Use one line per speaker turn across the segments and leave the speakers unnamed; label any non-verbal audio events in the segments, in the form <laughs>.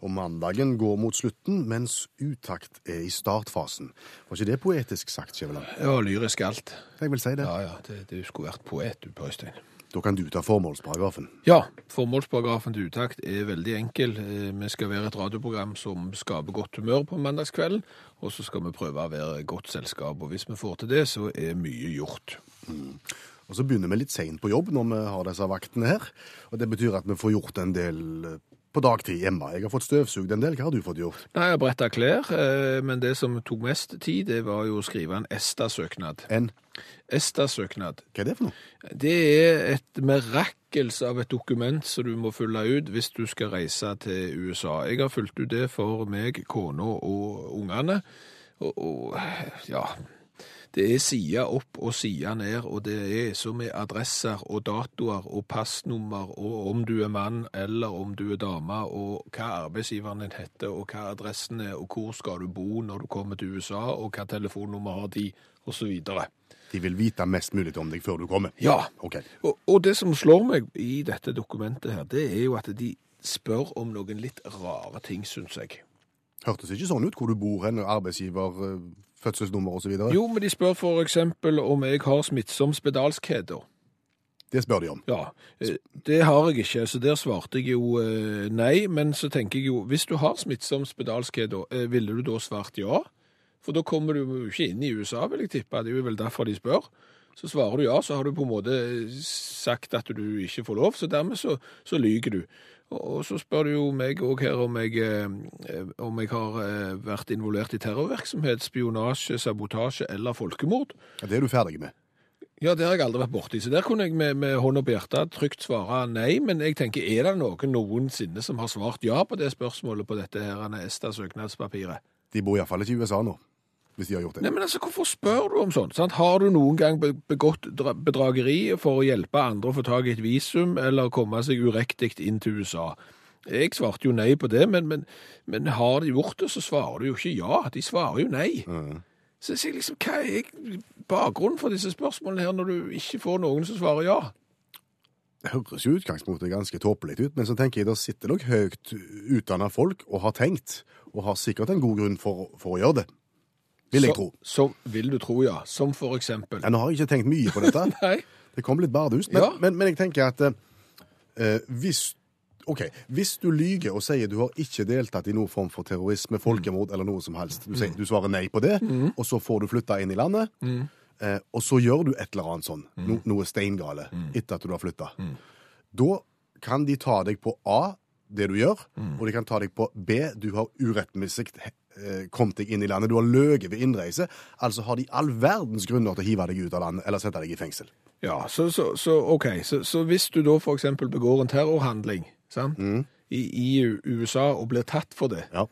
Og mandagen går mot slutten, mens utakt er i startfasen. Var ikke det poetisk sagt, Skjæveland?
Ja, lyrisk alt.
Jeg vil si det.
Ja, ja, det, Du skulle vært poet, du, på Øystein.
Da kan du ta formålsparagrafen.
Ja, formålsparagrafen til Utakt er veldig enkel. Eh, Vi skal være et radioprogram som skaper godt humør på mandagskvelden, og så skal vi prøve å være godt selskap. Og hvis vi får til det, så er mye gjort.
Og så begynner vi litt seint på jobb når vi har disse vaktene her. Og det betyr at vi får gjort en del eh, på dagtid hjemme. Jeg har fått støvsugd en del. Hva har du fått gjort?
Nei, jeg har bretta klær, eh, men det som tok mest tid, det var jo å skrive en ESTA-søknad.
En
ESTA-søknad.
Hva er det for noe?
Det er et mirakels av et dokument som du må fylle ut hvis du skal reise til USA. Jeg har fulgt ut det for meg, kona og ungene. Og, og ja Det er side opp og side ned, og det er så med adresser og datoer og passnummer og om du er mann eller om du er dame, og hva arbeidsgiveren din heter, og hva adressen er, og hvor skal du bo når du kommer til USA, og hva telefonnummer har de, osv.
De vil vite mest mulig om deg før du kommer.
Ja.
Okay.
Og, og det som slår meg i dette dokumentet her, det er jo at de spør om noen litt rare ting, syns jeg.
Hørtes ikke sånn ut hvor du bor hen, arbeidsgiver, eh, fødselsnummer osv.?
Jo, men de spør eksempel om jeg har smittsom spedalskhet.
Det spør de om.
Ja, eh, det har jeg ikke, så der svarte jeg jo eh, nei. Men så tenker jeg jo, hvis du har smittsom spedalskheder, eh, ville du da svart ja? For da kommer du jo ikke inn i USA, vil jeg tippe. Det er jo vel derfor de spør. Så svarer du ja, så har du på en måte sagt at du ikke får lov, så dermed så, så lyger du. Og så spør du jo meg òg her om jeg, eh, om jeg har eh, vært involvert i terrorvirksomhet, spionasje, sabotasje eller folkemord.
Ja, Det er du ferdig med.
Ja, det har jeg aldri vært borti, så der kunne jeg med, med hånda på hjertet trygt svare nei, men jeg tenker, er det noen noensinne som har svart ja på det spørsmålet på dette her ESTA-søknadspapiret?
De bor iallfall ikke i USA nå, hvis de har gjort det.
Nei, men altså, hvorfor spør du om sånt? Sant? Har du noen gang begått bedrageri for å hjelpe andre å få tak i et visum, eller komme seg uriktig inn til USA? Jeg svarte jo nei på det, men, men, men har de gjort det, så svarer du jo ikke ja. De svarer jo nei.
Mm.
Så jeg sier liksom, hva er bakgrunnen for disse spørsmålene her, når du ikke får noen som svarer ja?
Det høres jo utgangspunktet ganske tåpelig ut, men så tenker jeg det sitter nok høyt utdanna folk og har tenkt, og har sikkert en god grunn for, for å gjøre det. Vil jeg
Så-
tro.
Som vil du tro, ja. Som for eksempel.
Ja, nå har jeg ikke tenkt mye på dette. <laughs>
Nei.
Det kom litt bardust. Men,
Ja.
men, men jeg tenker at eh, hvis OK, hvis du lyger og sier du har ikke deltatt i noen form for terrorisme, folkemord eller noe som helst, du, sier, du svarer nei på det, og så får du flytta inn i landet, eh, og så gjør du et eller annet sånn, no, noe steingale, etter at du har flytta, da kan de ta deg på A, det du gjør, og de kan ta deg på B, du har urettmessig eh, kommet deg inn i landet, du har løget ved innreise, altså har de all verdens grunner til å hive deg ut av landet eller sette deg i fengsel.
Ja, så, så, så OK. Så, så hvis du da eksempel begår en terrorhandling sant? I, i USA og blir tatt for det,
Ja.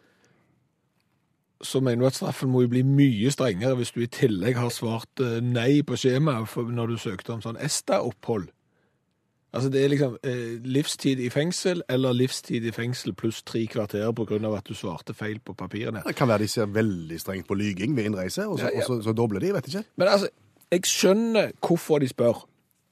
så mener du at straffen må jo bli mye strengere hvis du i tillegg har svart eh, nei på skjemaet når du søkte om sånn ESTA-opphold. Altså det er liksom eh, livstid i fengsel eller livstid i fengsel pluss tre kvarter av at du svarte feil på papirene.
Det kan være de ser veldig strengt på lyging ved innreise, og så,
Ja, ja.
Så, så dobler de, vet ikke.
Men altså, jeg skjønner hvorfor de spør.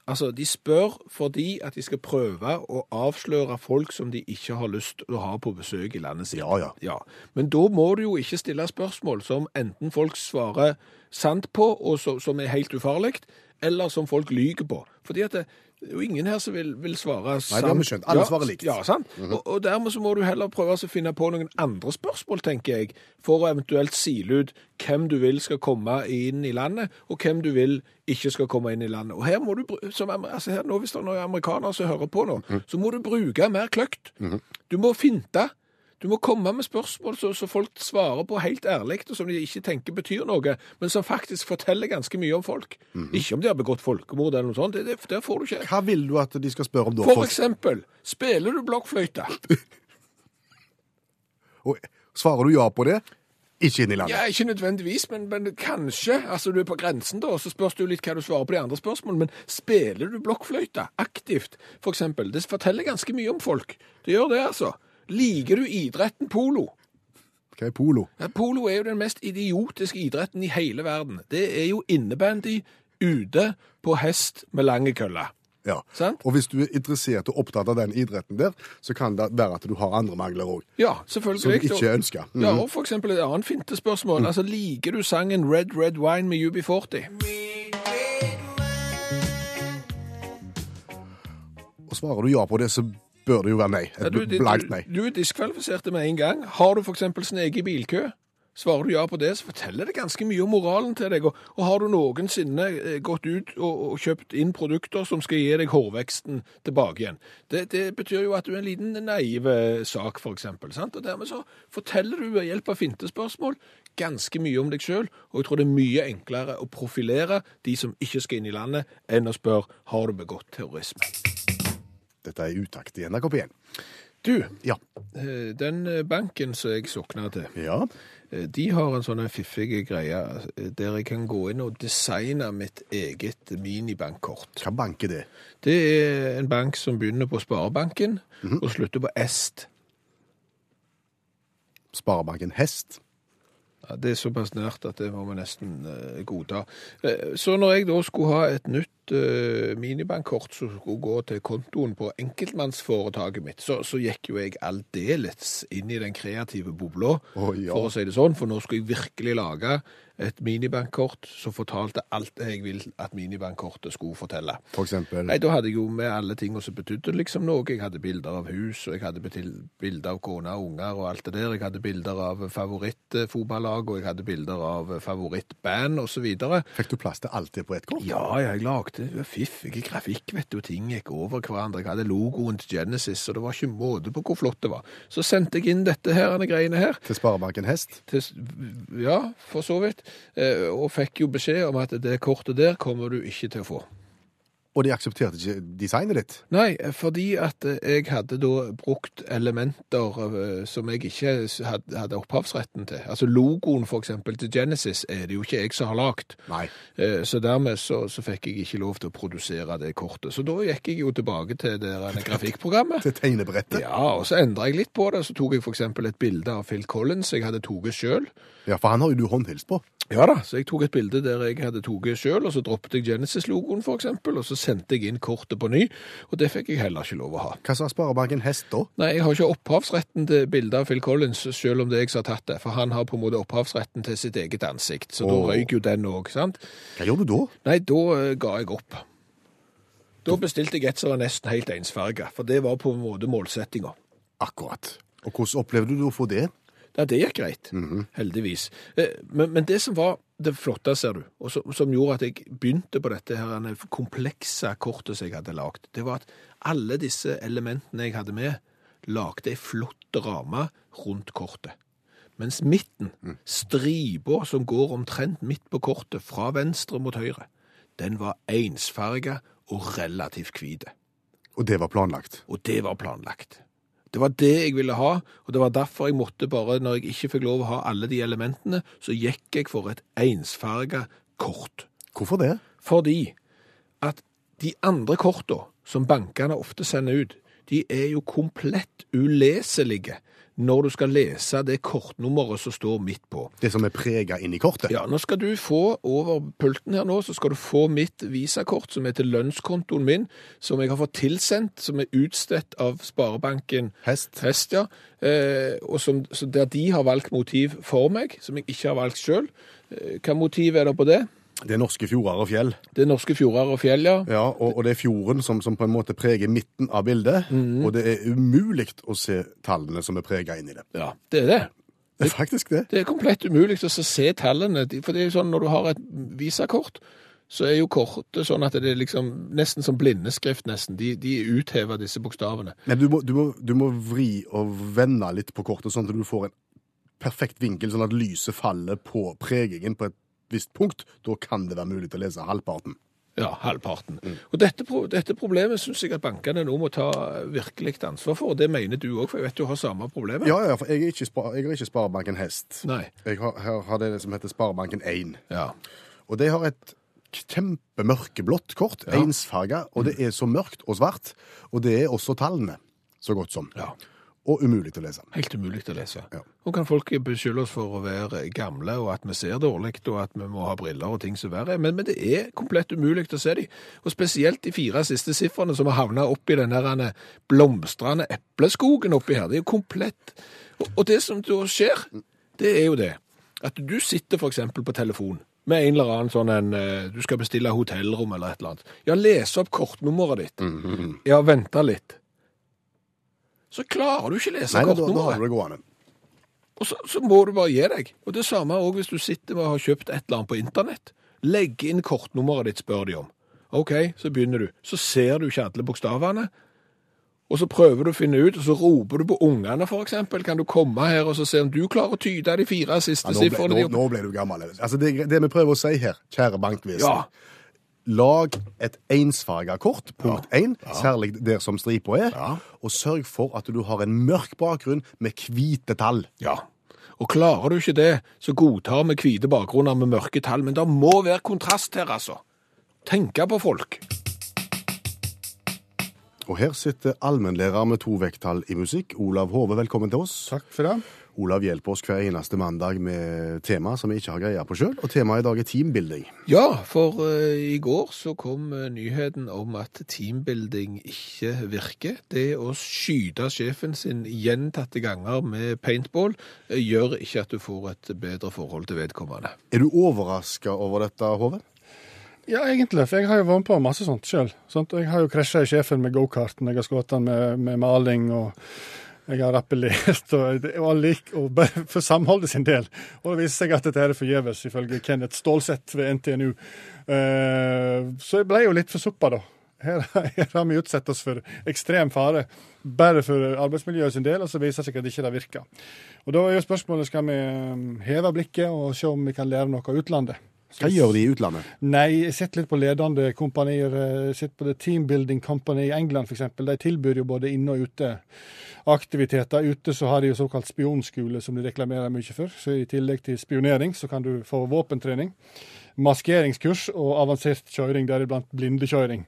Altså, De spør fordi at de skal prøve å avsløre folk som de ikke har lyst til å ha på besøk i landet sitt.
Ja, ja.
Men da må du jo ikke stille spørsmål som enten folk svarer sant på, og så, som er helt ufarlig, eller som folk lyger på. Fordi at det, er jo ingen her som vil, vil svare sant.
det har vi skjønt. Alle
ja,
svarer likt.
Ja, sant. og, og dermed så må du heller prøve å finne på noen andre spørsmål, tenker jeg, for å eventuelt sile ut hvem du vil skal komme inn i landet, og hvem du vil ikke skal komme inn i landet. Og her må du, som, altså her nå, hvis det er noen amerikanere som hører på nå, så må du bruke mer kløkt. Du må finte. Du må komme med spørsmål så, så folk svarer på helt ærlig, og som de ikke tenker betyr noe, men som faktisk forteller ganske mye om folk. Ikke om de har begått folkemord eller noe sånt, det, det, der får du ikke.
Hva vil du at de skal spørre om da?
For eksempel, spiller du blokkfløyte? <laughs>
Og svarer du ja på det, ikke inn i landet.
Ja, ikke nødvendigvis, men, men kanskje. Altså, Du er på grensen, da, og så spørs det litt hva du svarer på de andre spørsmålene. Men spiller du blokkfløyte aktivt, eksempel? Det forteller ganske mye om folk. Det gjør det, altså. Liker du idretten polo?
Hva er polo?
Ja, polo er jo den mest idiotiske idretten i hele verden. Det er jo innebandy ute på hest med lange køller.
Ja.
Sant?
Og hvis du er interessert og opptatt av den idretten der, så kan det være at du har andre mangler òg.
Ja, selvfølgelig.
Som du ikke ønsker. Mhm.
Ja, og for eksempel et annet fintespørsmål. Altså, liker du sangen Red Red Wine med UB40?
Og svarer du ja på det, så bør det jo være nei. Et
du, du,
blankt nei.
du er diskvalifisert med en gang. Har du eksempel sneg i bilkø? Svarer du ja på det, så forteller det ganske mye om moralen til deg. Og, og har du noensinne eh, gått ut og, og kjøpt inn produkter som skal gi deg hårveksten tilbake igjen? Det, det betyr jo at du er en liten naiv sak, for eksempel. Sant? Og dermed så forteller du ved hjelp av fintespørsmål ganske mye om deg sjøl. Og jeg tror det er mye enklere å profilere de som ikke skal inn i landet, enn å spørre har du begått terrorisme.
Dette er utakt i NRK P1.
Du,
Ja.
eh, den banken som jeg sokna til
ja.
Eh, De har en sånn fiffig greie eh, der jeg kan gå inn og designe mitt eget minibankkort.
Hva bank er det?
Det er en bank som begynner på Sparebanken og slutter på Est.
Sparebanken Hest.
Ja, det er såpass nært at det må vi nesten eh, godta. Eh, så når jeg da skulle ha et nytt eh, minibankkort som skulle gå til kontoen på enkeltmannsforetaket mitt, så, så gikk jo jeg aldeles inn i den kreative bobla,
oh, ja.
for å si det sånn, for nå skulle jeg virkelig lage et minibankkort som fortalte alt det jeg ville at minibankkortet skulle fortelle.
For eksempel.
Nei, da hadde jeg jo med alle tingene som betydde liksom noe. Jeg hadde bilder av hus, og jeg hadde bilder av kone og unger og alt det der. Jeg hadde bilder av favorittfotballag, og jeg hadde bilder av favorittband videre.
Fikk du plass til alt det på ett kort?
Ja, jeg lagde fiffig grafikk, vet du, ting gikk over hverandre. Jeg hadde logoen til Genesis, og det var ikke måte på hvor flott det var. Så sendte jeg inn dette her, denne greiene her,
Til Sparebanken Hest?
til, ja, for så vidt, eh, og fikk jo beskjed om at det kortet der kommer du ikke til å få.
Og de aksepterte ikke designet ditt?
Nei, fordi at eh, jeg hadde da brukt elementer eh, som jeg ikke hadde, opphavsretten til. Altså logoen for eksempel til Genesis er det jo ikke jeg som har lagt.
Nei.
Eh, Så dermed så, så fikk jeg ikke lov til å produsere det kortet. Så da gikk jeg jo tilbake til det <laughs> grafikkprogrammet.
Til tegnebrettet?
Ja, og så endret jeg litt på det. Så tok jeg for eksempel et bilde av Phil Collins jeg hadde tatt selv.
Ja, for han har jo du håndhilst på.
Ja da, så jeg tok et bilde der jeg hadde tatt selv, og så droppet jeg Genesis-logoen eksempel, og så sendte jeg inn kortet på ny, og det fikk jeg heller ikke lov å ha.
Hva sa Sparebanken Hest da?
Nei, jeg har ikke opphavsretten til bildet av Phil Collins, selv om det er jeg som har tatt det, for han har på en måte opphavsretten til sitt eget ansikt, så da
Åh.
røyk jo den også, sant?
Hva gjorde du da?
Nei, da uh, ga jeg opp. Da bestilte jeg et som var nesten helt ensfarga, for det var på en måte målsettinga.
Akkurat. Og hvordan opplevde du å få det?
Ja, det gikk greit, heldigvis. Eh, Men, men det som var det flotte, ser du, og som, som gjorde at jeg begynte på dette her denne komplekse kortet som jeg hadde lagd, det var at alle disse elementene jeg hadde med, lagde ei flott ramme rundt kortet. Mens midten, stripa som går omtrent midt på kortet, fra venstre mot høyre, den var ensfarga og relativt hvit.
Og det var planlagt.
Og det var planlagt. Det var det jeg ville ha, og det var derfor jeg måtte bare, når jeg ikke fikk lov å ha alle de elementene, så gikk jeg for et ensfarga kort.
Hvorfor det?
Fordi at de andre kortene som bankene ofte sender ut, de er jo komplett uleselige når du skal lese det kortnummeret som står midt på.
Det som er prega inn i kortet?
Ja, nå skal du få over pulten her nå, så skal du få mitt visakort som heter lønnskontoen min, som jeg har fått tilsendt, som er utstedt av Sparebanken
Hest?
Hest, ja. Eh, og som, så der de har valgt motiv for meg, som jeg ikke har valgt selv. Eh, hva motiv er det på det?
Det er norske fjorder og fjell.
Det er norske fjorder og fjell, ja.
Ja, og, og det er fjorden som, som på en måte preger midten av bildet. Og det er umulig å se tallene som er prega inn i det.
Ja, det er det.
Det er faktisk det.
Det er komplett umulig å se tallene, for det er jo sånn når du har et visakort, så er jo kortet sånn at det er liksom nesten som blindeskrift nesten. De, de uthever disse bokstavene.
Men du må, du, må, du må vri og vende litt på kortet, sånn at du får en perfekt vinkel, sånn at lyset faller på pregingen på et visst punkt. Da kan det være mulig å lese halvparten.
Ja, halvparten. Og dette, dette problemet syns jeg at bankene nå må ta virkelig ansvar for. Det mener du òg, for jeg vet du har samme problemet.
Ja, ja, for jeg er ikke, spa- jeg er ikke Sparebanken Hest.
Nei.
Jeg har, har det som heter Sparebanken 1.
Ja.
Og det har et kjempemørkeblått kort,
Ja.
ensfarga, og det er så mørkt og svart. Og det er også tallene, så godt som.
ja.
Og umulig å lese.
Helt umulig å lese.
Ja.
Nå kan folk beskylde oss for å være gamle, og at vi ser dårlig, og at vi må ha briller og ting som verre er, men, men det er komplett umulig å se dem. Og spesielt de fire siste sifrene som har havna oppi den denne blomstrende epleskogen oppi her. Det er jo komplett Og, og det som da skjer, det er jo det at du sitter f.eks. på telefon med en eller annen sånn en eh, Du skal bestille hotellrom eller et eller annet. Ja, lese opp kortnummeret ditt. Ja, vente litt. Så klarer du ikke lese
Nei, da, da har du det gående.
Og så, så må du bare gi deg. Og det samme òg hvis du sitter og har kjøpt et eller annet på internett. Legg inn kortnummeret ditt, spør de om. OK, så begynner du. Så ser du ikke alle bokstavene. Og så prøver du å finne ut, og så roper du på ungene, eksempel. Kan du komme her og så se om du klarer å tyde de fire siste
Ja, nå, nå, nå ble du gammel. Altså, det, det vi prøver å si her, kjære bankvesen
Ja.
Lag et ensfarga kort, punkt én, særlig der som stripa er,
Ja.
og sørg for at du har en mørk bakgrunn med hvite tall.
Ja. Og klarer du ikke det, så godtar vi hvite bakgrunner med mørke tall. Men det må være kontrast her, altså. Tenke på folk.
Og her sitter allmennlærer med to vekttall i musikk, Olav Hove. Velkommen til oss.
Takk for det.
Olav hjelper oss hver eneste mandag med tema som vi ikke har greie på sjøl, og temaet i dag er teambuilding.
Ja, for uh, i går så kom uh, nyheten om at teambuilding ikke virker. Det å skyte sjefen sin gjentatte ganger med paintball uh, gjør ikke at du får et bedre forhold til vedkommende.
Er du overraska over dette, Hove?
Ja, egentlig, for jeg har jo vært med på masse sånt sjøl. Jeg har jo krasja i sjefen med gokarten, jeg har skutt han med, med maling, og jeg har rappellert, og, og lik, og for samholdet sin del. Og det viser seg at dette er forgjeves, ifølge Kenneth Stålseth ved NTNU. Uh, så jeg ble jo litt forsuppa, da. Her, her har vi utsatt oss for ekstrem fare, bare for arbeidsmiljøet sin del, og så viser det seg at det ikke virker. Og Da er jo spørsmålet skal vi eh, heve blikket og se om vi kan lære noe av utlandet.
Hva gjør de i utlandet?
Nei, jeg sitter litt på ledende kompanier. Jeg sitter på The Team Building Company i England f.eks. De tilbyr jo både inne og ute aktiviteter. Ute så har de jo såkalt spionskole, som de reklamerer mye for. Så i tillegg til spionering så kan du få våpentrening. Maskeringskurs og avansert kjøring, deriblant blindekjøring.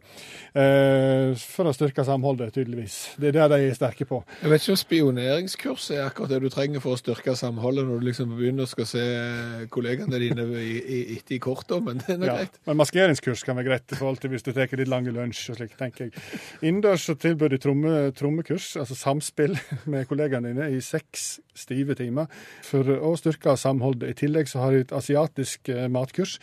Eh, for å styrke samholdet, tydeligvis. Det er det de er sterke på.
Jeg vet ikke om spioneringskurs er akkurat det du trenger for å styrke samholdet når du liksom begynner å se kollegaene dine i, i, etter i kortet, men det er nå
Ja,
greit.
men maskeringskurs kan være greit i forhold til hvis du tar litt lange lunsj og slik, tenker jeg. Innendørs så tilbyr de tromme, trommekurs, altså samspill <laughs> med kollegaene dine, i seks stive timer for å styrke samholdet. I tillegg så har de et asiatisk eh, matkurs.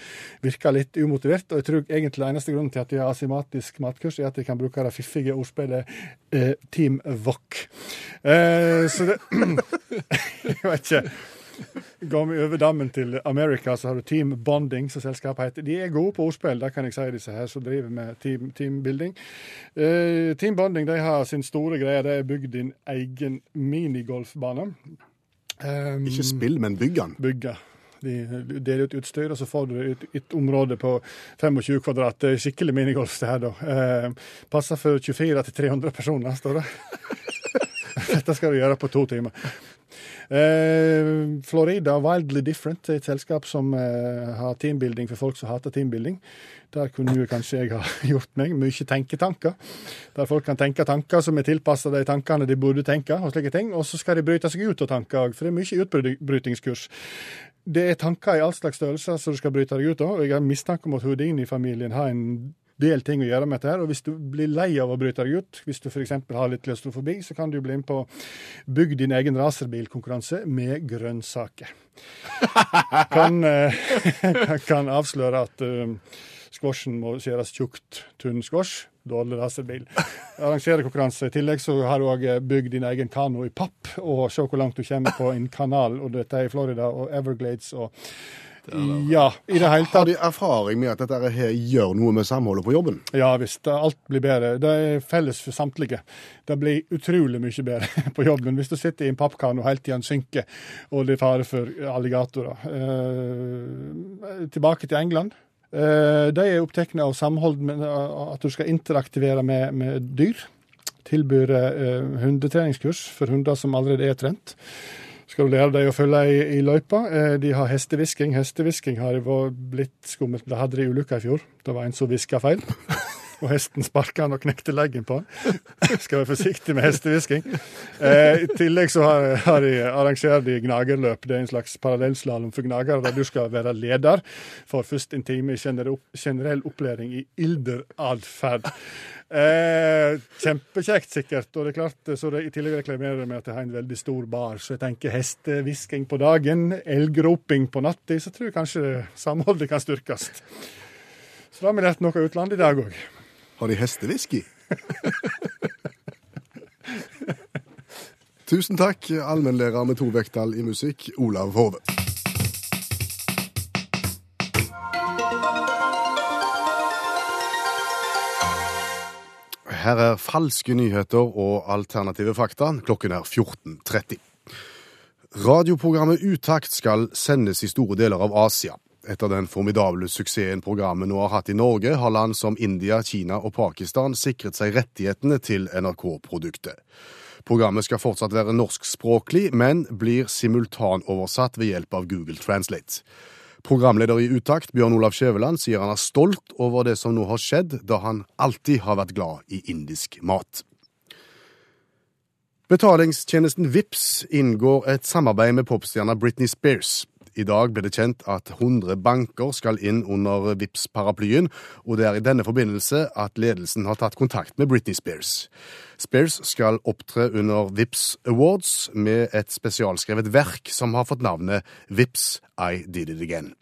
Virker litt umotivert, og jeg tror egentlig eneste grunnen til at de har asymatisk matkurs, er at de kan bruke det fiffige ordspillet eh, Team Wok. Eh, så det <clears throat> Jeg vet ikke. Går vi over dammen til America, så har du Team Bonding, som selskapet heter. De er gode på ordspill, det kan jeg si, disse her som driver med team, teambuilding. Uh, team Bonding de har sin store greie, det er bygd din egen minigolfbane. Um,
Ikke spill, men bygg den.
bygge. De deler ut utstyr, og så får du et, et område på 25 kvadrat. Det er skikkelig minigolf det her, da. Eh, passer for 24 til 300 personer, står det. <laughs> Dette skal du gjøre på to timer. Eh, Florida Wildly Different er et selskap som eh, har teambuilding for folk som hater teambuilding. Der kunne jo kanskje jeg ha <laughs> gjort meg mye tenketanker. Der folk kan tenke tanker som er tilpassa de tankene de burde tenke, og slike ting. Og så skal de bryte seg ut av tanker òg, for det er mye utbrytingskurs. Det er tanker i all slags størrelser som du skal bryte deg ut av, og jeg har mistanke om at Houdini-familien har en del ting å gjøre med dette. her, og Hvis du blir lei av å bryte deg ut, hvis du f.eks. har litt klaustrofobi, så kan du bli med på Bygg din egen racerbilkonkurranse med grønnsaker. <laughs> Kan, eh, <laughs> kan avsløre at eh, squashen må skjæres tjukt, tynn squash. Dårlig racerbil. Arrangerer konkurranse. I tillegg så har du òg bygd din egen kano i papp, og se hvor langt du kommer på en kanal. Og dette er i Florida og Everglades og Ja, i det hele tatt.
Har de erfaring med at dette her gjør noe med samholdet på jobben?
Ja visst, alt blir bedre. Det er felles for samtlige. Det blir utrolig mye bedre <laughs> på jobben hvis du sitter i en pappkano helt til den synker og det er fare for alligatorer. Eh, tilbake til England. Eh, De er opptatt av samhold, at du skal interaktivere med, med dyr. Tilbyr eh, hundetreningskurs for hunder som allerede er trent. Skal du lære dem å følge i, i løypa. Eh, De har hestehvisking. Hestehvisking har blitt skummelt. Det hadde de ulykka i fjor. Det var en som hviska feil. Og hesten sparka han og knekte leggen på han. <laughs> Skal være forsiktig med hestehvisking. Eh, I tillegg så har, har de arrangerer de gnagerløp. Det er en slags parallellslalåm for gnagere, der du skal være leder. Får først en time i generell, opplæring i ilderatferd. Eh, kjempekjekt, sikkert. Og det er klart, så det, I tillegg reklamerer de med at jeg har en veldig stor bar. Så jeg tenker hestehvisking på dagen, elgroping på natta. Så tror jeg kanskje samholdet kan styrkes. Så da har vi lært noe utlandet i dag òg.
Har de hestewhisky? Tusen takk, allmennlærer med to vekttall i musikk, Olav Hove. Her er falske nyheter og alternative fakta. Klokken er 14.30. Radioprogrammet Utakt skal sendes i store deler av Asia. Etter den formidable suksessen programmet nå har hatt i Norge, har land som India, Kina og Pakistan sikret seg rettighetene til NRK-produktet. Programmet skal fortsatt være norskspråklig, men blir simultanoversatt ved hjelp av Google Translate. Programleder i Utakt, Bjørn Olav Skjæveland, sier han er stolt over det som nå har skjedd, da han alltid har vært glad i indisk mat. Betalingstjenesten Vips inngår et samarbeid med popstjerna Britney Spears. I dag ble det kjent at 100 banker skal inn under Vips-paraplyen, og det er i denne forbindelse at ledelsen har tatt kontakt med Britney Spears. Spears skal opptre under Vips Awards med et spesialskrevet verk som har fått navnet Vips I Did It Again.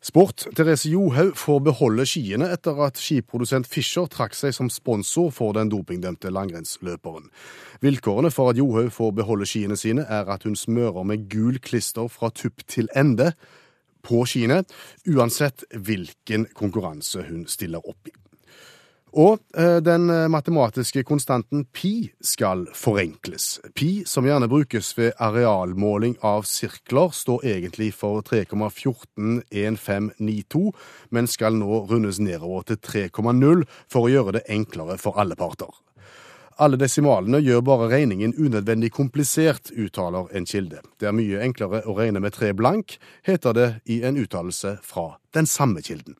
Sport. Therese Johaug får beholde skiene etter at skiprodusent Fischer trakk seg som sponsor for den dopingdømte langrennsløperen. Vilkårene for at Johaug får beholde skiene sine, er at hun smører med gul klister fra tupp til ende på skiene, uansett hvilken konkurranse hun stiller opp i. Og eh, den matematiske konstanten pi skal forenkles. Pi, som gjerne brukes ved arealmåling av sirkler, står egentlig for 3,141592, men skal nå rundes nedover til 3,0 for å gjøre det enklere for alle parter. Alle desimalene gjør bare regningen unødvendig komplisert, uttaler en kilde. Det er mye enklere å regne med tre blank, heter det i en uttalelse fra den samme kilden.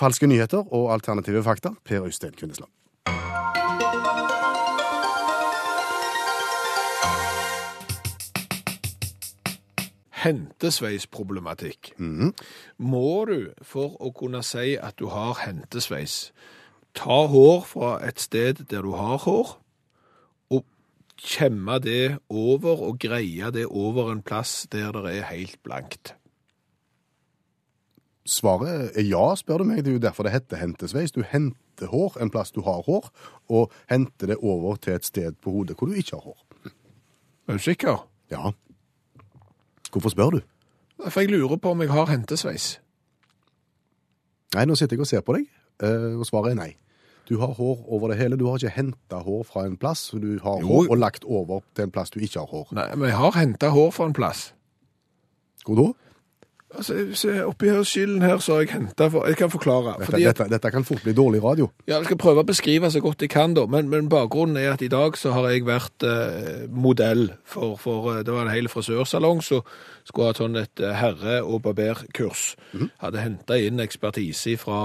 Falske nyheter og alternative fakta, Per Øystein Kvindesland.
Hentesveisproblematikk. Må du, for å kunne si at du har hentesveis, ta hår fra et sted der du har hår, og kjemme det over og greie det over en plass der det er helt blankt?
Svaret er ja, spør du meg. Det er jo derfor det heter hentesveis. Du henter hår en plass du har hår, og henter det over til et sted på hodet hvor du ikke har hår.
Er du sikker?
Ja. Hvorfor spør du?
For jeg lurer på om jeg har hentesveis.
Nei, nå sitter jeg og ser på deg, eh, og svaret er nei. Du har hår over det hele. Du har ikke henta hår fra en plass. Du har
Jo.
hår og lagt over til en plass du ikke har hår.
Nei, men jeg har henta hår fra en plass.
Hvor da?
Altså, se, oppi her skylden her så har jeg henta Jeg kan forklare.
Dette,
at,
dette, dette kan fort bli dårlig radio.
ja, Jeg skal prøve å beskrive så godt jeg kan, da. Men, men bakgrunnen er at i dag så har jeg vært eh, modell for, for eh, Det var en hel frisørsalong som skulle ha sånn et eh, herre- og barberkurs. Hadde henta inn ekspertise fra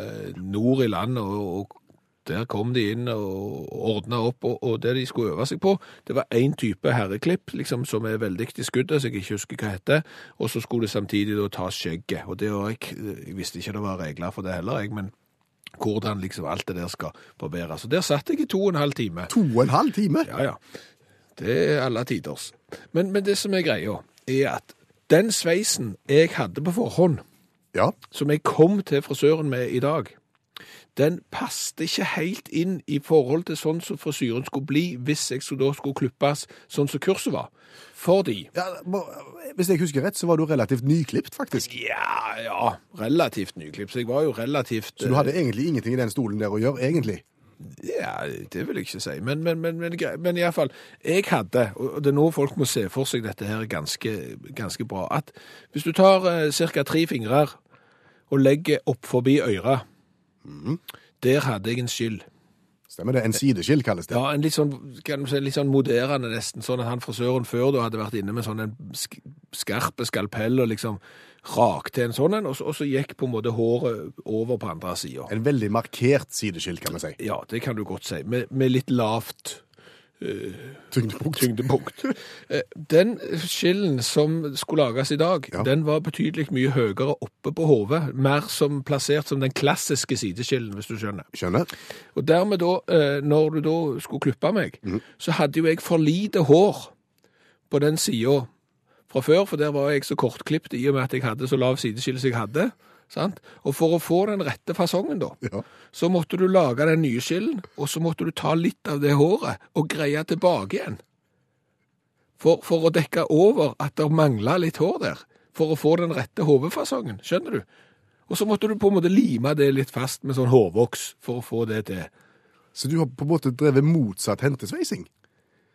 eh, nord i landet, og, og der kom de inn og ordna opp, og, og det de skulle øve seg på, det var én type herreklipp liksom, som er veldig i skuddet, som jeg ikke husker hva heter, og så skulle det samtidig da ta skjegget. Og det var jeg, jeg visste ikke det var regler for det heller, jeg, men hvordan liksom alt det der skal barberes. Og der satt jeg i to og en halv time.
To og en halv time?
Ja, ja. Det er alle tiders. Men, men det som er greia, er at den sveisen jeg hadde på forhånd,
Ja.
som jeg kom til frisøren med i dag, den passte ikke helt inn i forhold til sånn som frisyren skulle bli hvis jeg da skulle klippes sånn som kurset var. Fordi
ja hvis jeg husker rett, så var du relativt nyklipt, faktisk.
Ja, ja, relativt nyklipt. så jeg var jo relativt
Så du hadde egentlig ingenting i den stolen der å gjøre, egentlig.
Ja, det vil jeg ikke si. Men, men, men, men, men iallfall, jeg hadde, og det er nå folk må se for seg dette her ganske, ganske bra, at hvis du tar eh, ca. tre fingrer og legger opp forbi øret. Der hadde jeg en skyld.
Stemmer det? En sideskill kalles det.
Ja, en litt sånn, kan du si, litt sånn moderende nesten, sånn at han frisøren før da hadde vært inne med sånn en sk skarpe skalpell og liksom rak til en sånn en, og så, og så gikk på en måte håret over på andre sida.
En veldig markert sideskill, kan vi si.
Ja, det kan du godt si, med, med litt lavt
Tyngdepunkt.
tyngdepunkt. Eh, Den skillen som skulle lages i dag,
Ja.
den var betydelig mye høyere oppe på hodet, mer som plassert som den klassiske sideskillen, hvis du skjønner.
Skjønner?
Og dermed da, eh, når du da skulle klippe meg, så hadde jo jeg for lite hår på den sida fra før, for der var jeg så kortklipt i og med at jeg hadde så lav sideskille som jeg hadde. Sant? Og for å få den rette fasongen da,
Ja.
så måtte du lage den nye skillen, og så måtte du ta litt av det håret og greie tilbake igjen. For, for å dekke over at det mangla litt hår der, for å få den rette hodefasongen, skjønner du? Og så måtte du på en måte lime det litt fast med sånn hårvoks for å få det til.
Så du har på en måte drevet motsatt hentesveising?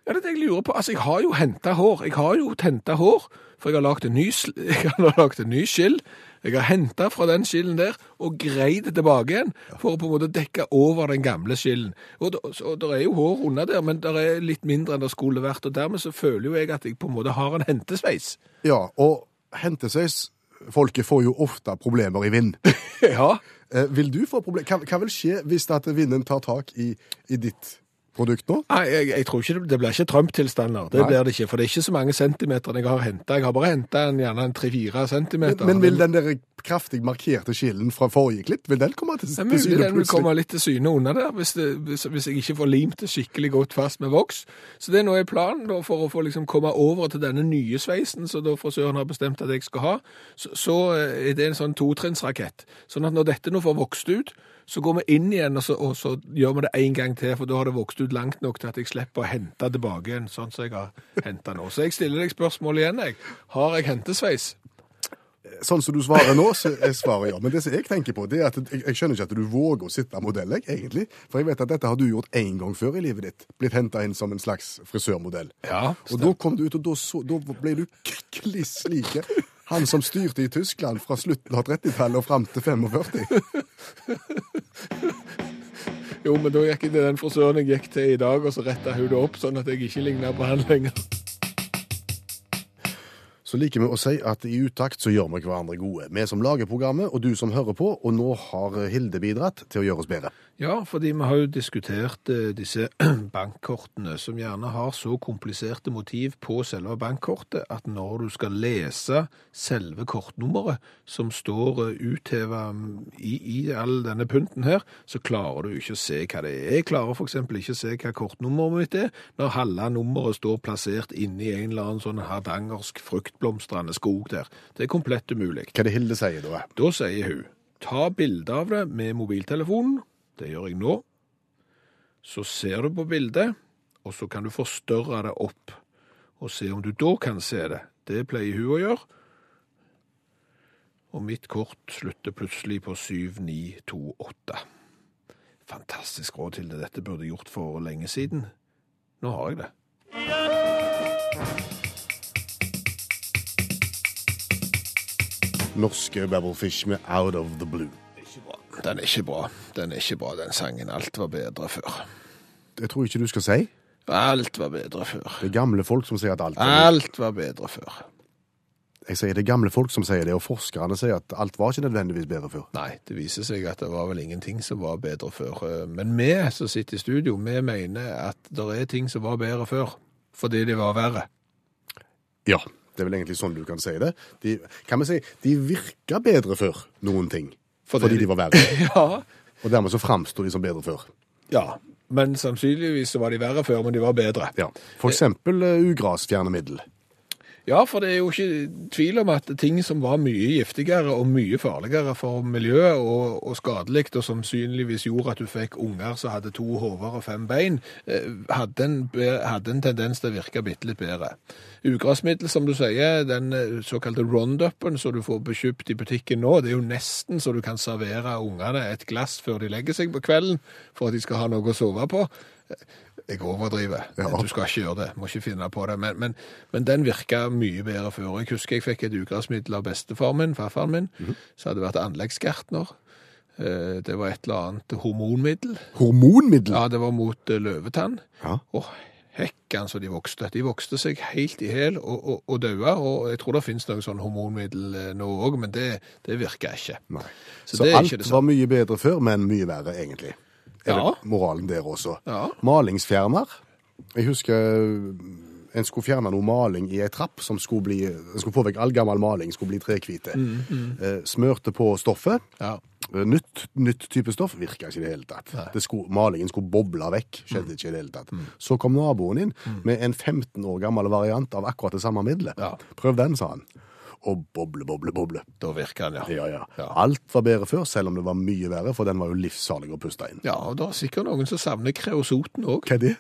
Ja, det er det jeg lurer på. Altså, jeg har jo henta hår. Jeg har jo henta hår, for jeg har lagd en ny, <laughs> jeg har lagt en ny skill. Jeg har henta fra den skillen der og greid tilbake igjen for å på en måte dekke over den gamle skillen. Og, det er jo hår under der, men det er litt mindre enn det skulle vært. Og dermed så føler jo jeg at jeg på en måte har en hentesveis.
Ja, og hentesveis Folket får jo ofte problemer i vind. <laughs>
Ja.
Eh, vil du få problemer? Hva, hva vil skje hvis at vinden tar tak i, i ditt produkt nå?
Nei, jeg, jeg tror ikke det, det blir ikke Trump-tilstander. Det
Nei.
blir det ikke, for det er ikke så mange centimeter jeg har henta. Jeg har bare henta gjerne en tre-fire centimeter.
Men, men vil den der kraftig markerte skillen fra forrige klipp, vil den komme til,
er
til
mulig
plutselig?
den vil komme litt til syne under der, hvis, det, hvis, hvis jeg ikke får limt det skikkelig godt fast med voks. Så det er nå i planen da, for å få liksom komme over til denne nye sveisen, som frisøren har bestemt at jeg skal ha. Så, så eh, er det en sånn totrinnsrakett. Sånn at når dette nå får vokst ut, så går vi inn igjen, og så, og så gjør vi det en gang til, for da har det vokst ut langt nok til at jeg slipper å hente tilbake igjen, sånn som jeg har hentet nå. Så jeg stiller deg spørsmål igjen, jeg. Har jeg hentesveis?
Sånn som du svarer nå, så er svaret ja. Men det som jeg tenker på, det er at jeg, jeg skjønner ikke at du våger å sitte modell, jeg, egentlig. For jeg vet at dette har du gjort én gang før i livet ditt. Blitt henta inn som en slags frisørmodell.
Ja,
Og da kom du ut, og da, så, da ble du kliss like. Han som styrte i Tyskland fra slutten av 30-tallet og fram til 45. <laughs>
Jo, men da gikk jeg til den frisøren jeg gikk til i dag, og så retta hun det opp, sånn at jeg ikke ligner på han lenger.
Så liker vi å si at i utakt så gjør vi hverandre gode. Vi som lager programmet, og du som hører på, og nå har Hilde bidratt til å gjøre oss bedre.
Ja, fordi vi har jo diskutert eh, disse <clears throat> bankkortene, som gjerne har så kompliserte motiv på selve bankkortet at når du skal lese selve kortnummeret som står eh, utheva i, i all denne punten her, så klarer du ikke å se hva det er. Jeg klarer eksempel ikke å se hva kortnummeret mitt er, når halve nummeret står plassert inni en eller annen sånn hardangersk fruktblomstrende skog der. Det er komplett umulig.
Hva er det Hilde sier da?
Da sier hun, ta bilde av det med mobiltelefonen. Det gjør jeg nå. Så ser du på bildet, og så kan du forstørre det opp og se om du da kan se det. Det pleier hun å gjøre. Og mitt kort slutter plutselig på 7928. Fantastisk råd til det. Dette burde jeg gjort for lenge siden. Nå har jeg det.
Norske Babblefish med Out of the Blue.
Den er ikke bra. Den er ikke bra, den sangen. Alt var bedre før.
Det tror jeg ikke du skal si.
Alt var bedre før.
Det er gamle folk som sier at alt var
Alt var bedre før.
Jeg sier det er gamle folk som sier det, og forskerne sier at alt var ikke nødvendigvis bedre før.
Nei, det viser seg at det var vel ingenting som var bedre før. Men vi som sitter i studio, vi mener at det er ting som var bedre før, fordi det var verre.
Ja, det er vel egentlig sånn du kan si det. De, kan vi si, de virka bedre før noen ting,
Fordi-
fordi, de var verre. <laughs>
Ja.
Og dermed så framsto de som bedre før.
ja. Men sannsynligvis så var de verre før, men de var bedre.
Ja. For eksempel uh, ugrasfjernemiddel.
Ja, for det er jo ikke tvil om at ting som var mye giftigere og mye farligere for miljøet og, og skadelig, og som synligvis gjorde at du fikk unger som hadde to hoder og fem bein, eh, hadde en, hadde en tendens til å virke bitte litt bedre. Ugrasmiddel, som du sier, den eh, såkalte roundupen som du får bekjøpt i butikken nå, det er jo nesten så du kan servere ungene et glass før de legger seg på kvelden, for at de skal ha noe å sove på. Jeg overdriver.
Ja.
Du skal ikke gjøre det. Må ikke finne på det. Men, men, men den virka mye bedre før. Jeg husker jeg fikk et ugressmiddel av bestefar min, farfaren min,
Mhm.
som hadde vært anleggsgartner. Eh, Det var et eller annet hormonmiddel.
Hormonmiddel?
Ja, det var mot eh, løvetann.
Ja.
Og hekkan så de vokste. De vokste seg helt i hæl og, og, og daua. Og jeg tror det finnes noe sånn hormonmiddel eh, nå òg, men det, det virker ikke.
Nei.
Så
Så,
det
alt var mye bedre før, men mye verre, egentlig. Er
Ja.
det moralen der også?
Ja.
Malingsfjerner. Jeg husker øh, en skulle fjerne noe maling i ei trapp som skulle bli skulle få vekk all gammel maling, skulle bli trekvite.
Mm,
mm. Smørte på stoffet.
Ja.
Eh, Nytt, nytt type stoff virka ikke i det hele tatt. Det skulle, malingen skulle boble vekk. Skjedde ikke i det hele tatt. Så kom naboen inn med en 15 år gammel variant av akkurat det samme middelet.
Ja.
Prøv den, sa han. Og boble, boble, boble.
Da virker den, ja.
Ja, ja.
Ja.
Alt var bedre før, selv om det var mye verre, for den var jo livsfarlig å puste inn.
Ja, og det er sikkert noen som savner kreosoten òg.
Hva er det?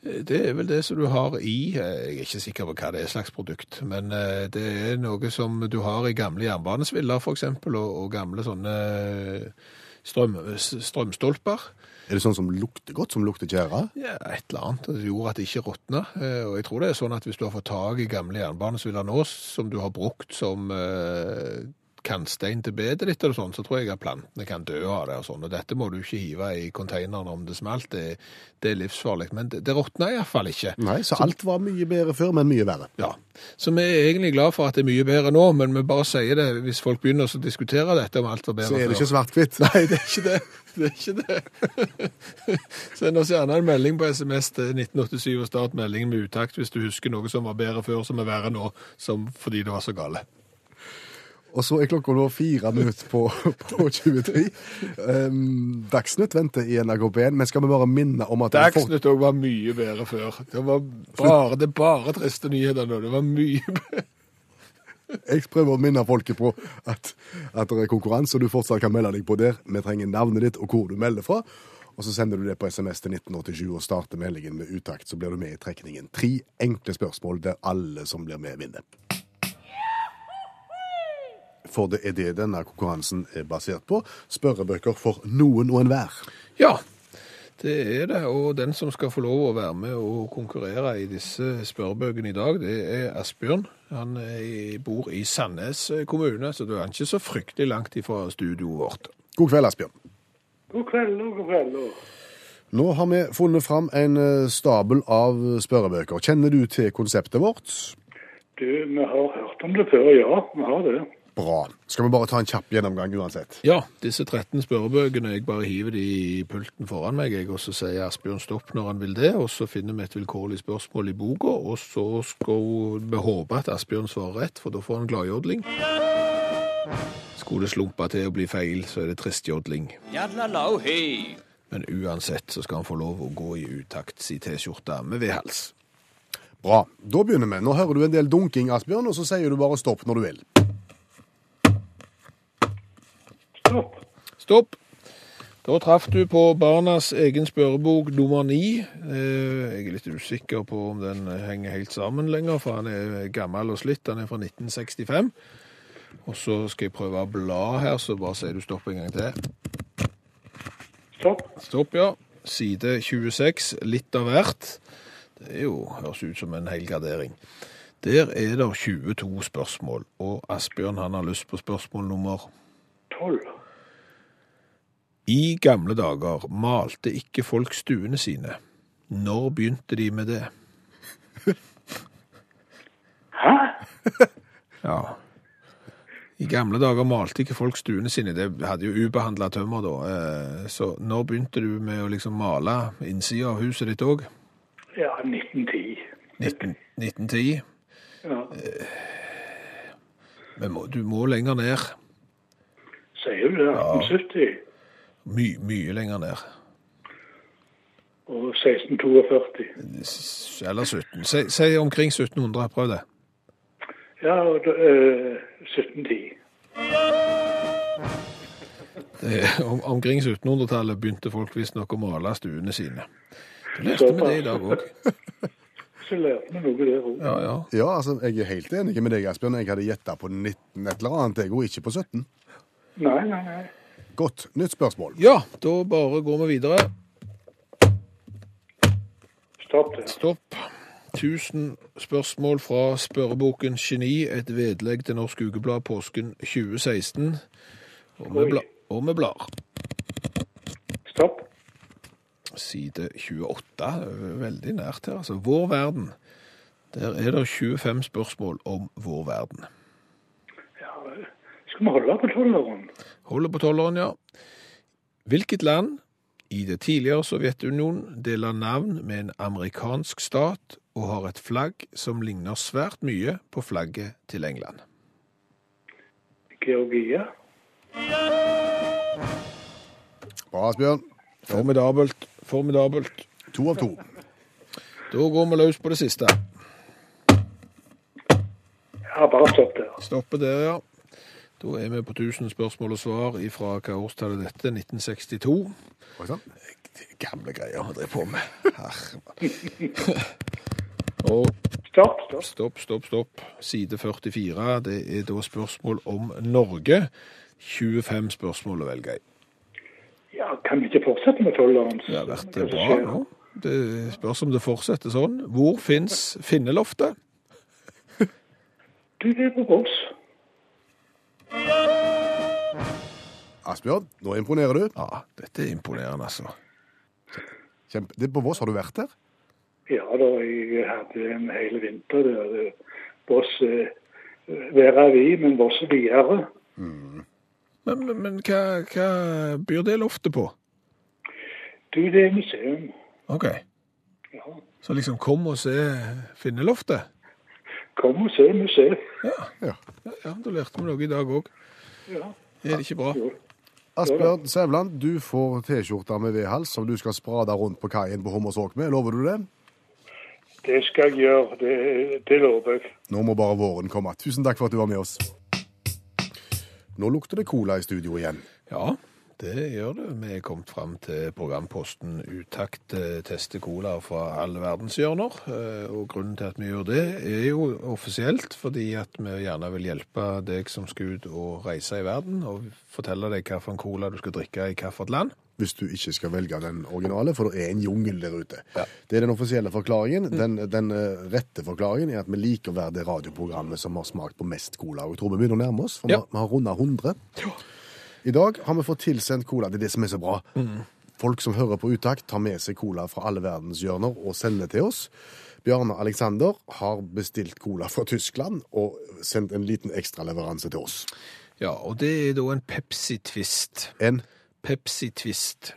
Det er vel det som du har i eh, Jeg er ikke sikker på hva det er slags produkt, men eh, det er noe som du har i gamle jernbanesviller, f.eks., og, og gamle sånne eh, strøm, strømstolper.
Er det sånn som lukter godt, som lukter tjære?
Ja, et eller annet. Det gjorde at det ikke råtna. Eh, Og jeg tror det er sånn at hvis du har fått tak i gamle jernbanesviller nå, som du har brukt som eh, kantstein til bedet ditt, eller sånn, så tror jeg at plantene kan dø av det. og sånn. Og dette må du ikke hive i konteineren om det smalt. Det, det er livsfarlig. Men det, det råtna iallfall ikke.
Nei, så alt var mye bedre før, men mye verre.
Ja, Så vi er egentlig glad for at det er mye bedre nå, men vi bare sier det hvis folk begynner å diskutere dette om alt var bedre før.
Så er det
før.
ikke svart-hvitt. <laughs>
Nei, det er ikke det. Det er ikke det. <laughs> Send oss gjerne en melding på SMS til 1987 og start meldingen med utakt hvis du husker noe som var bedre før, som er verre nå, som fordi det var så gale.
Og så er klokka nå fire minutter på, på 23. Um, Dagsnytt venter i NRK P1, men skal vi bare minne om at
Dagsnytt òg var mye bedre før. Det var bare, det bare triste nyheter nå. Det var mye bedre.
Jeg prøver å minne folket på at, at det er konkurranse, og du fortsatt kan melde deg på der. Vi trenger navnet ditt og hvor du melder fra. Og så sender du det på SMS til 1987 og starter meldingen med utakt, så blir du med i trekningen. Tre enkle spørsmål der alle som blir med, vinner. For det er det denne konkurransen er basert på. Spørrebøker for noen og enhver.
Ja, det er det. Og den som skal få lov å være med og konkurrere i disse spørrebøkene i dag, det er Asbjørn. Han er- bor i Sandnes kommune, så du er ikke så fryktelig langt ifra studioet vårt.
God kveld, Asbjørn.
God kveld og god kveld. og-
Nå har vi funnet fram en eh, stabel av spørrebøker. Kjenner du til konseptet vårt?
Du, vi har hørt om det før, ja. Vi har det.
Bra. Skal vi bare ta en kjapp gjennomgang uansett?
Ja, disse 13 spørrebøkene, jeg bare hiver de i pulten foran meg, jeg, og så sier Asbjørn stopp når han vil det, og så finner vi et vilkårlig spørsmål i boka, og så skal vi håpe at Asbjørn svarer rett, for da får han gladjodling. Skulle det slumpe til å bli feil, så er det tristjodling. Men uansett så skal han få lov å gå i utakt si T-skjorte med V-hals.
Bra. Da begynner vi. Nå hører du en del dunking, Asbjørn, og så sier du bare stopp når du vil.
Stopp.
Stopp. Da traff du på barnas egen spørrebok nummer ni. Eh, Jeg er litt usikker på om den henger helt sammen lenger, for han er gammel og slitt. Han er fra 1965. Og så skal jeg prøve å bla her, så bare sier du stopp en gang til.
Stopp.
Stopp, ja. Side 26, litt av hvert. Det er jo, høres ut som en hel gardering. Der er det 22 spørsmål, og Asbjørn han har lyst på spørsmål nummer
Tolv.
I gamle dager malte ikke folk stuene sine. Når begynte de med det?
Hæ? <laughs>
Ja. I gamle dager malte ikke folk stuene sine. Det hadde jo ubehandla tømmer da. Eh, Så når begynte du med å liksom male innsida av huset ditt òg?
Ja, 1910.
1910.
Ja.
Men må, du må lenger ned.
Sier du det? 1870
My, mye lenger ned.
og 1642.
Eller 17. Si, si omkring 1700. Prøv det.
Ja, og da, øh, 1710.
det om, omkring 1700-tallet begynte folk visstnok å male stuene sine. Du lærte vi det i dag òg.
Så lærte vi noe der òg.
Ja, ja.
Ja, altså, jeg er helt enig med deg, Asbjørn. Jeg hadde gjetta på 19 et eller annet, jeg, og ikke på 17.
Nei, nei, nei.
Godt. Nytt spørsmål.
Ja, da bare går vi videre.
Stopp.
Stopp. 1000 spørsmål fra spørreboken Geni, et vedlegg til Norsk Ukeblad påsken 2016. Og vi, bla og vi blar.
Stopp.
Side 28, veldig nært her. Altså, vår verden. Der er det 25 spørsmål om vår verden.
Skal vi holde på tolleren?
Holder på tolleren, ja. Hvilket land i det tidligere Sovjetunionen deler navn med en amerikansk stat og har et flagg som ligner svært mye på flagget til England?
Georgia?
Bra, Asbjørn.
Formidabelt, formidabelt.
To av to.
Da går vi løs på det siste.
Ja, bare stopp der.
Stopper der, ja. Da er vi på 1000 spørsmål og svar fra hva årstall er dette? 1962.
Oi sann.
Det gamle greier vi driver på med. Herre. Og
Stopp, stopp.
stopp, stopp, stopp. Side 44. Det er da spørsmål om Norge. 25 spørsmål å velge i.
Ja, kan vi ikke fortsette med tolleren?
Det har vært bra nå. Det spørs om det fortsetter sånn. Hvor fins Finneloftet?
Du, det er på Voss.
Asbjørn, nå imponerer du.
Ja, dette er imponerende, altså.
Kjempe. Det, på Voss har du vært der?
Ja da, jeg hadde en hel vinter der. Voss eh, være vi, men Voss videre.
Men, men, men hva, hva byr det loftet på?
Du, det er museum.
OK.
Ja.
Så liksom kom og se Finneloftet?
Kom og se museet.
Ja.
Ja.
ja, ja da lærte vi noe i dag òg.
Ja.
Er det ikke bra?
Jo.
Asbjørn Sævland, du får T-skjorte med vedhals som du skal sprade rundt på kaien på Hommersåk med. Lover du det?
Det skal jeg gjøre. Det, det lover jeg.
Nå må bare våren komme. Tusen takk for at du var med oss. Nå lukter det cola i studio igjen.
Ja, det gjør det. Vi er kommet fram til programposten Utakt teste tester cola fra alle verdenshjørner. hjørner. Og grunnen til at vi gjør det, er jo offisielt fordi at vi gjerne vil hjelpe deg som skal ut og reise i verden, og fortelle deg hvilken cola du skal drikke i hvilket land.
Hvis du ikke skal velge den originale, for det er en jungel der ute.
Ja.
Det er den offisielle forklaringen. Den, den eh, rette forklaringen er at vi liker å være det radioprogrammet som har smakt på mest cola. Og jeg tror vi begynner å nærme oss, for
Ja.
vi, har runda 100. I dag har vi fått tilsendt cola. Det er det som er så bra. Folk som hører på Utakt, tar med seg cola fra alle verdens hjørner og sender til oss. Bjarne Alexander har bestilt cola fra Tyskland og sendt en liten ekstraleveranse til oss.
Ja, og det er da en Pepsi-twist.
En
Pepsi Twist.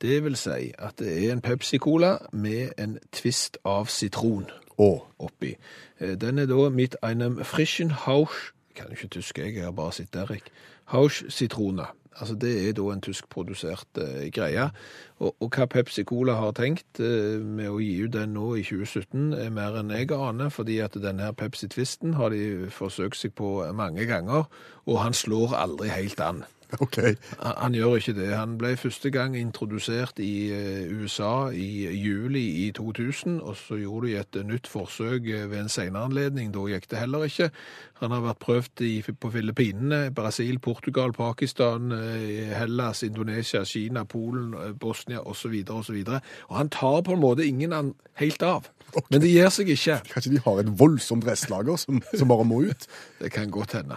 Det vil si at det er en Pepsi-cola med en twist av sitron
å.
oppi. Eh, Den er da mit einem frischen Hausch, jeg kan ikke tysk jeg, jeg har bare sett Erik, Hausch Zitrone. Altså det er da en tyskprodusert eh, greie. Og, og hva Pepsi Cola har tenkt eh, med å gi ut den nå i 2017 er mer enn jeg aner, fordi at denne Pepsi Twisten har de forsøkt seg på mange ganger, og han slår aldri helt an. <laughs>
OK.
Han, gjør ikke det. Han ble første gang introdusert i eh, USA i juli i 2000, og så gjorde de et nytt forsøk eh, ved en senere anledning. Da gikk det heller ikke. Han har vært prøvd i, på Filippinene, Brasil, Portugal, Pakistan, eh, Hellas, Indonesia, Kina, Polen, eh, Bosnia osv. osv. Og han tar på en måte ingen helt av. Men det gir seg ikke.
Kanskje de har et voldsomt restlager som, som bare må ut? <laughs>
Det kan godt hende.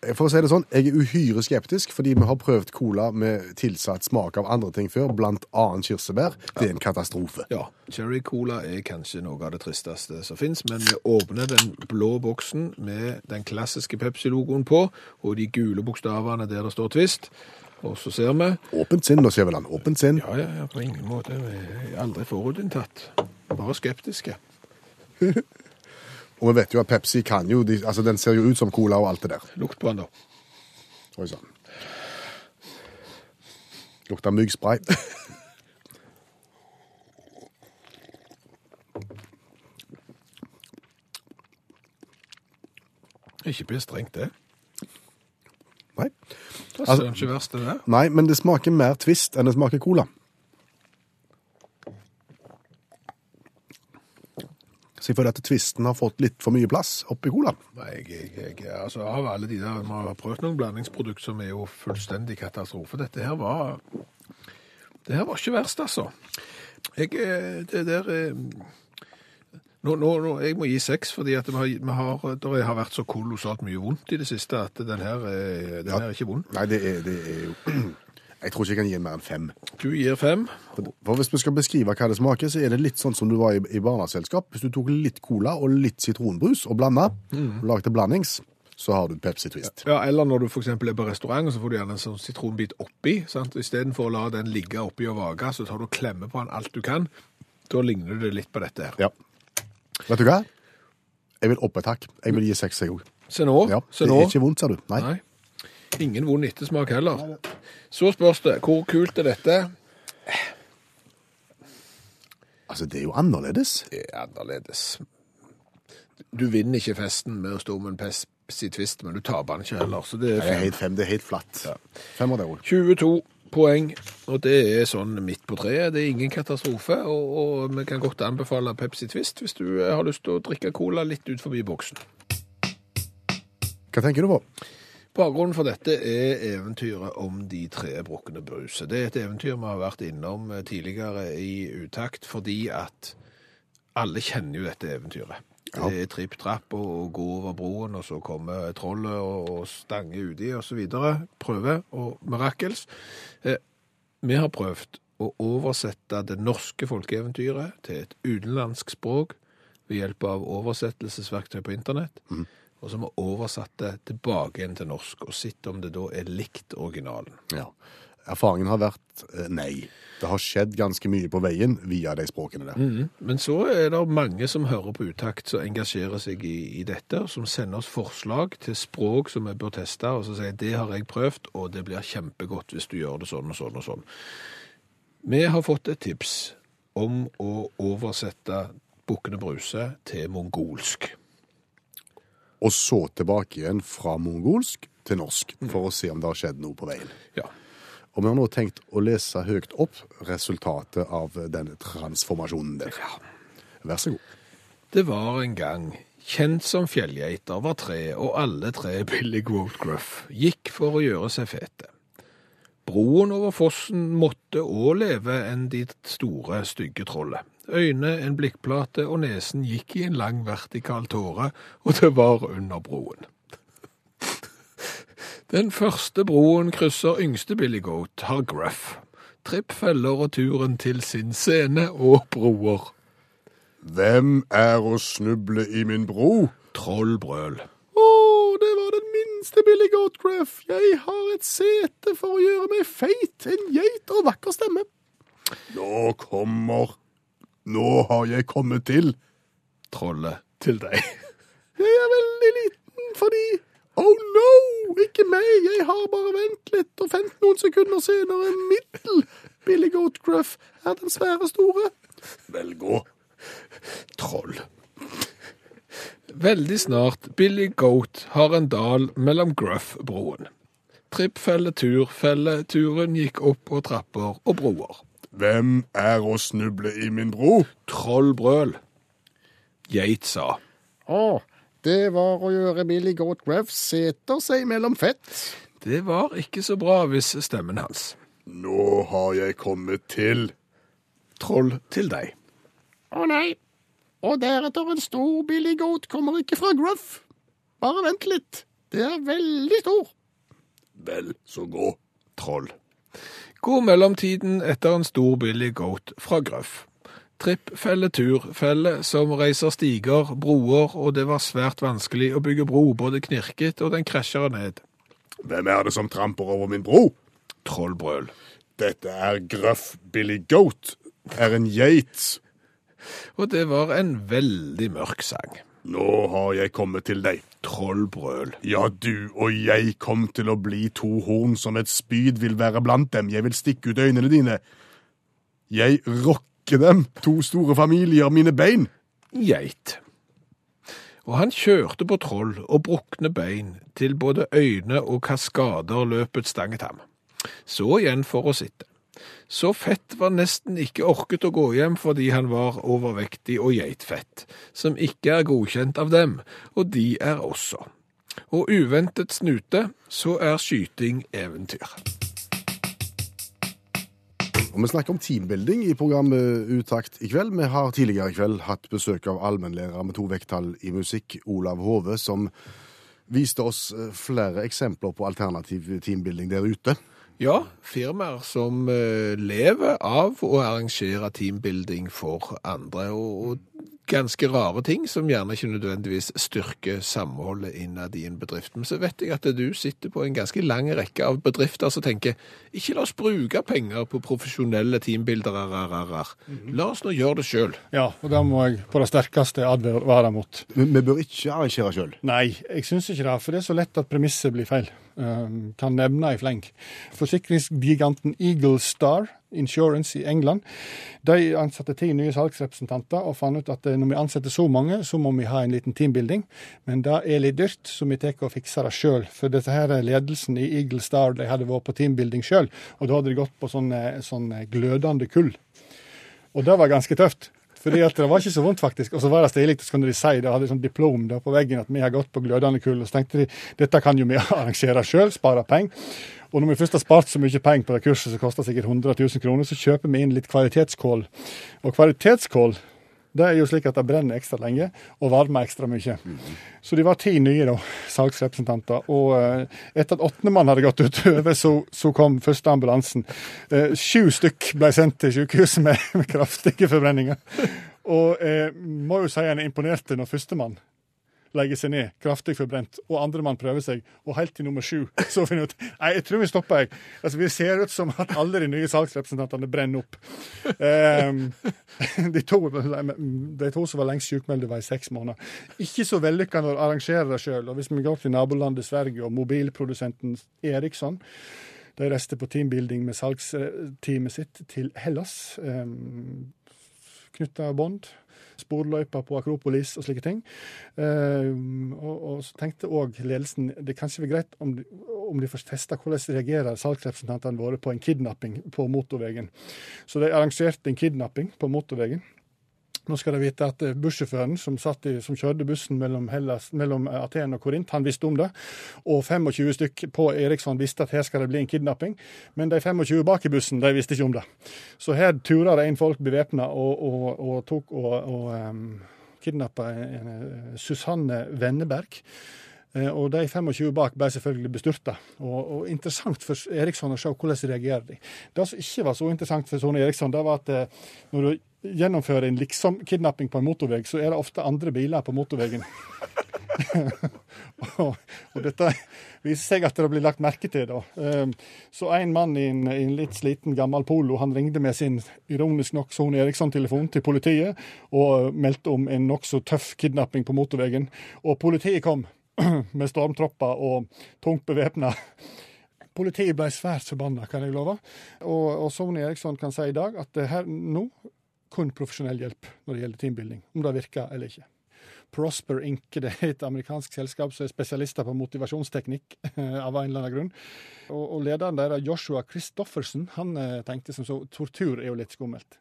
For å si det sånn, Jeg er uhyre skeptisk, fordi vi har prøvd cola med tilsatt smak av andre ting før, blant annet kirsebær. Det er en katastrofe.
Ja, Cherry Cola er kanskje noe av det tristeste som finnes, men vi åpner den blå boksen med den klassiske Pepsi-logoen på, og de gule bokstavene der det står Twist. Og så ser vi
Åpent sinn, da, Skjæveland. Åpent sinn.
Ja, ja, ja, på ingen måte. Vi er aldri forutinntatt. Bare skeptiske. <laughs>
Og vi vet jo at Pepsi kan jo de, Altså, den ser jo ut som cola og alt det der.
Lukt på den, da.
Oi sann. Lukter myggspray. <laughs>
Ikke bli strengt, det.
Nei.
Det
Altså-
ikke verst, det der.
Nei, men det smaker mer Twist enn det smaker cola. Så jeg føler at tvisten har fått litt for mye plass oppi
colaen. Jeg, jeg, jeg, altså Av alle de der Vi har prøvd noen blandingsprodukt som er jo fullstendig katastrofe. Dette her var Det her var ikke verst, altså. Jeg, eh, det der eh, nå, nå, nå, Jeg må gi seks, fordi at vi har, vi har, det har vært så kolossalt mye vondt i det siste at den her, er- den
Ja.
her er ikke vond.
Nei, det er, det er jo Jeg tror ikke jeg kan gi den mer enn fem.
Du gir fem.
For Hvis vi skal beskrive hva det smaker, så er det litt sånn som du var i, i barneselskap. Hvis du tok litt cola og litt sitronbrus og blanda, og lagde blandings, så har du Pepsi Twist.
Ja, Eller når du f.eks. er på restaurant, så får du gjerne en sånn sitronbit oppi. sant? Istedenfor å la den ligge oppi og vage, så tar du og klemmer på den alt du kan. Da ligner det litt på dette her.
Ja. Vet du hva? Jeg vil opp et hakk. Jeg vil gi seks, jeg òg.
Se nå.
Ja,
se
det er ikke vondt, sa du. Nei.
Nei. Ingen vond ettersmak heller. Så spørs det, hvor kult er dette?
Altså, det er jo annerledes.
Det er annerledes. Du vinner ikke festen med å stå med en Pepsi Twist, men du taper den ikke heller, så det er
Det er
fem.
helt fem. Det er helt flatt. Fem av det òg.
22 poeng, og det er sånn midt på treet. Det er ingen katastrofe, og, og vi kan godt anbefale Pepsi Twist hvis du har lyst til å drikke cola litt ut forbi boksen.
Hva tenker du på?
Bakgrunnen for dette er eventyret om de tre brukne bruse. Det er et eventyr vi har vært innom eh, tidligere i utakt, fordi at alle kjenner jo dette eventyret. Det er tripp-trapp og, og gå over broen, og så kommer trollet og, og stanger uti videre. Prøve og mirakels. Eh, vi har prøvd å oversette det norske folkeeventyret til et utenlandsk språk ved hjelp av oversettelsesverktøy på internett. Og som har oversatt det tilbake igjen til norsk, og sett om det da er likt originalen.
Ja. Erfaringen har vært eh, nei. Det har skjedd ganske mye på veien via de språkene der.
Men så er det mange som hører på utakt, som engasjerer seg i, i dette, som sender oss forslag til språk som vi bør teste, og så sier det har jeg prøvd, og det blir kjempegodt hvis du gjør det sånn og sånn og sånn. Vi har fått et tips om å oversette Bukkene Bruse til mongolsk.
Og så tilbake igjen fra mongolsk til norsk, for å se om det har skjedd noe på veien.
Ja.
Og vi har nå tenkt å lese høyt opp resultatet av denne transformasjonen der. Vær så god.
Det var en gang, kjent som fjellgeiter, var tre, og alle tre <laughs> Billy Goat gikk for å gjøre seg fete. Broen over fossen måtte òg leve enn de store, stygge trollet. Øyne, en blikkplate og nesen gikk i en lang vertikal tåre, og det var under broen. Den første broen krysser yngste Billy Goat, har Gruff. Tripp feller og turen til sin scene og broer.
Hvem er å snuble i min bro?
Trollbrøl.
Å, det var den minste Billy Goatgruff. Jeg har et sete for å gjøre meg feit, en geit og vakker stemme. Nå kommer Nå har jeg kommet til.
Trollet til deg.
Jeg er veldig liten fordi Oh no, ikke meg, jeg har bare vent litt og fent noen sekunder senere. Middel Billy Goatcruff er den svære store. Vel, gå.
Troll. Veldig snart Billy Goat har en dal mellom Gruff-broen. turen gikk opp og trapper og broer.
Hvem er å snuble i min bro?
Trollbrøl. Geit sa.
Å, det var å gjøre Billy Goatgruff seter seg mellom fett.
Det var ikke så bra hvis stemmen hans.
Nå har jeg kommet til.
Troll til deg.
Å nei. Og deretter en stor Billy Goat kommer ikke fra Gruff. Bare vent litt. Det er veldig stor. Vel, så gå.
Troll. God mellomtiden etter en stor Billy Goat fra Grøff. Tripp, felle, tur, felle, som reiser stiger, broer, og det var svært vanskelig å bygge bro, både knirket og den krasjer ned.
Hvem er det som tramper over min bro?
Trollbrøl.
Dette er Grøff Billy Goat. Er en geit.
Og det var en veldig mørk sang.
Nå har jeg kommet til deg.
Trollbrøl.
Ja, du og jeg kom til å bli to horn som et spyd vil være blant dem. Jeg vil stikke ut øynene dine. Jeg rokker dem, to store familier, mine bein.
Geit. Og han kjørte på troll og brukne bein til både øyne og kaskader løpet stanget ham. Så igjen for å sitte. Så fett var nesten ikke orket å gå hjem fordi han var overvektig og geitfett, som ikke er godkjent av dem, og de er også. Og uventet snute, så er skyting eventyr.
Og Vi snakker om teambuilding i programmet Utakt i kveld. Vi har tidligere i kveld hatt besøk av allmennlærer med to vekttall i musikk, Olav Hove, som viste oss eh, flere eksempler på alternativ teambuilding der ute.
Ja, firmaer som eh, lever av å arrangere teambuilding for andre, og, og ganske rare ting som gjerne ikke nødvendigvis styrker samholdet innad i en bedrift. Men så vet jeg at du sitter på en ganske lang rekke av bedrifter som tenker ikke la oss bruke penger på profesjonelle teambuildere, la oss nå gjøre det sjøl.
Ja, og det må jeg på det sterkeste advare mot.
Men vi bør ikke arrangere sjøl.
Nei, jeg syns ikke det, for det er så lett at premisset blir feil. Um, kan nevne i fleng. Forsikringsgiganten Eagle Star Insurance i England de ansatte ti nye salgsrepresentanter og fant ut at eh, når vi ansetter så mange, så må vi ha en liten teambuilding. Men det er litt dyrt, så vi tar og fikser det sjøl. For dette her ledelsen i Eagle Star de hadde vært på teambuilding sjøl, og da hadde de gått på sånn, eh, sånn glødende kull. Og det var ganske tøft. Fordi at det var ikke så vondt, faktisk. Og så var det stilig, så kunne de si det, hadde sånn diplom da på veggen at vi har gått på glødende kull. Og så tenkte de dette kan jo vi <laughs> arrangere sjøl, spare penger. Og når vi først har spart så mye penger på det kurset som koster sikkert 100 000 kroner, så kjøper vi inn litt kvalitetskål. Og kvalitetskål det er jo slik at det brenner ekstra lenge og varmer ekstra mye. Så de var ti nye da, salgsrepresentanter. Og eh, etter at åttende mann hadde gått utover, <laughs> så, så kom første ambulansen. Eh, sju stykk ble sendt til sykehuset med, <laughs> med kraftige forbrenninger. Og eh, må jo si en imponerte når førstemann legger seg ned, kraftig forbrent, og andremann prøver seg, og helt til nummer sju så finner vi ut Nei, jeg tror vi stopper, jeg. Altså, Vi ser ut som at alle de nye salgsrepresentantene brenner opp. Um, <laughs> de, to, de to som var lengst sykmeldte, var i seks måneder. Ikke så vellykka når arrangerer det sjøl. Og hvis vi går til nabolandet Sverige og mobilprodusenten Eriksson de reiste på teambuilding med salgsteamet sitt til Hellas. Um, Knytta bånd sporløyper på Akropolis og slike ting. Eh, og, og så tenkte òg ledelsen det kanskje var greit om de, om de får testa hvordan reagerer salgsrepresentantene våre på en kidnapping på motorveien. Så de arrangerte en kidnapping på motorveien. Nå skal dere vite at bussjåføren som, i, som kjørte bussen mellom, Hellas, mellom Aten og Korint, han visste om det. Og 25 stykk på Eriksson visste at her skal det bli en kidnapping. Men de 25 bak i bussen de visste ikke om det. Så her turer det inn folk bevæpna og, og, og, tok og, og um, kidnappa Susanne Venneberg. Og de 25 bak ble selvfølgelig bestyrta. Og, og, interessant for Eriksson å se hvordan de reagerer. Det som ikke var så interessant for Sone Eriksson, det var at når du gjennomfører en liksom-kidnapping på en motorvei, så er det ofte andre biler på motorveien. <laughs> og, og, dette viser seg at det blir lagt merke til. da. Um, så en mann i en, i en, litt sliten gammel Polo han ringte med sin ironisk nok Sone Eriksson-telefon til politiet og meldte om en nokså tøff kidnapping på motorveien. Og politiet kom <clears throat> med stormtropper og tungt bevæpna. Politiet ble svært forbanna, kan jeg love. Og, og Sone Eriksson kan si i dag at her nå kun profesjonell hjelp når det gjelder teambuilding, om det virker eller ikke. Prosper Inc. det er et amerikansk selskap som er spesialister på motivasjonsteknikk <laughs> av en eller annen grunn. Og, og lederen deres, Joshua Christoffersen, han eh, tenkte som så tortur er jo litt skummelt.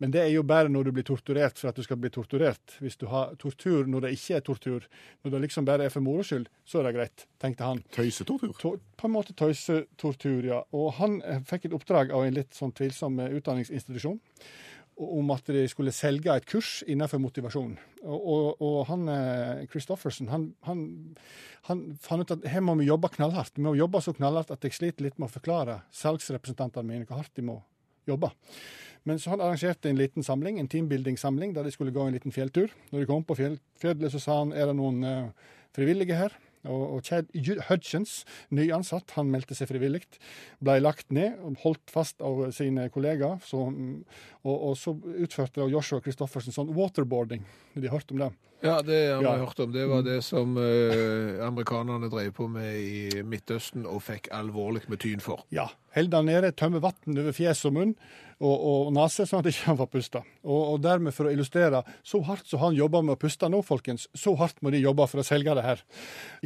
Men det er jo bare når du blir torturert for at du skal bli torturert. Hvis du har tortur når det ikke er tortur, når det liksom bare er for moro skyld, så er det greit, tenkte han.
Tøysetortur?
To, på en måte tøysetortur, ja. Og han eh, fikk et oppdrag av en litt sånn tvilsom eh, utdanningsinstitusjon om at de skulle selge et kurs innenfor motivasjon. Og, og, og han Christoffersen han, han, han, fant ut at her må vi jobbe knallhardt. Vi må jobbe så knallhardt at jeg sliter litt med å forklare salgsrepresentantene mine hvor hardt de må jobbe. Men så han arrangerte en liten samling, en teambuilding-samling der de skulle gå en liten fjelltur. Når de kom på fjellet, så sa han er det noen uh, frivillige her. Og, Chad Hudgens, nyansatt, han meldte seg frivillig. Ble lagt ned, holdt fast av sine kollegaer. Så, og, og, så utførte Joshua Christoffersen sånn waterboarding. De hørt om det?
Ja, det har vi
Ja.
hørt om. Det var det som eh, amerikanerne drev på med i Midtøsten og fikk alvorlig med tyn for.
Ja. Held han nede, tømmer vann over fjes og munn og, og nese, sånn at ikke han får puste. Og, og dermed, for å illustrere, så hardt som han jobber med å puste nå, folkens, så hardt må de jobbe for å selge det her.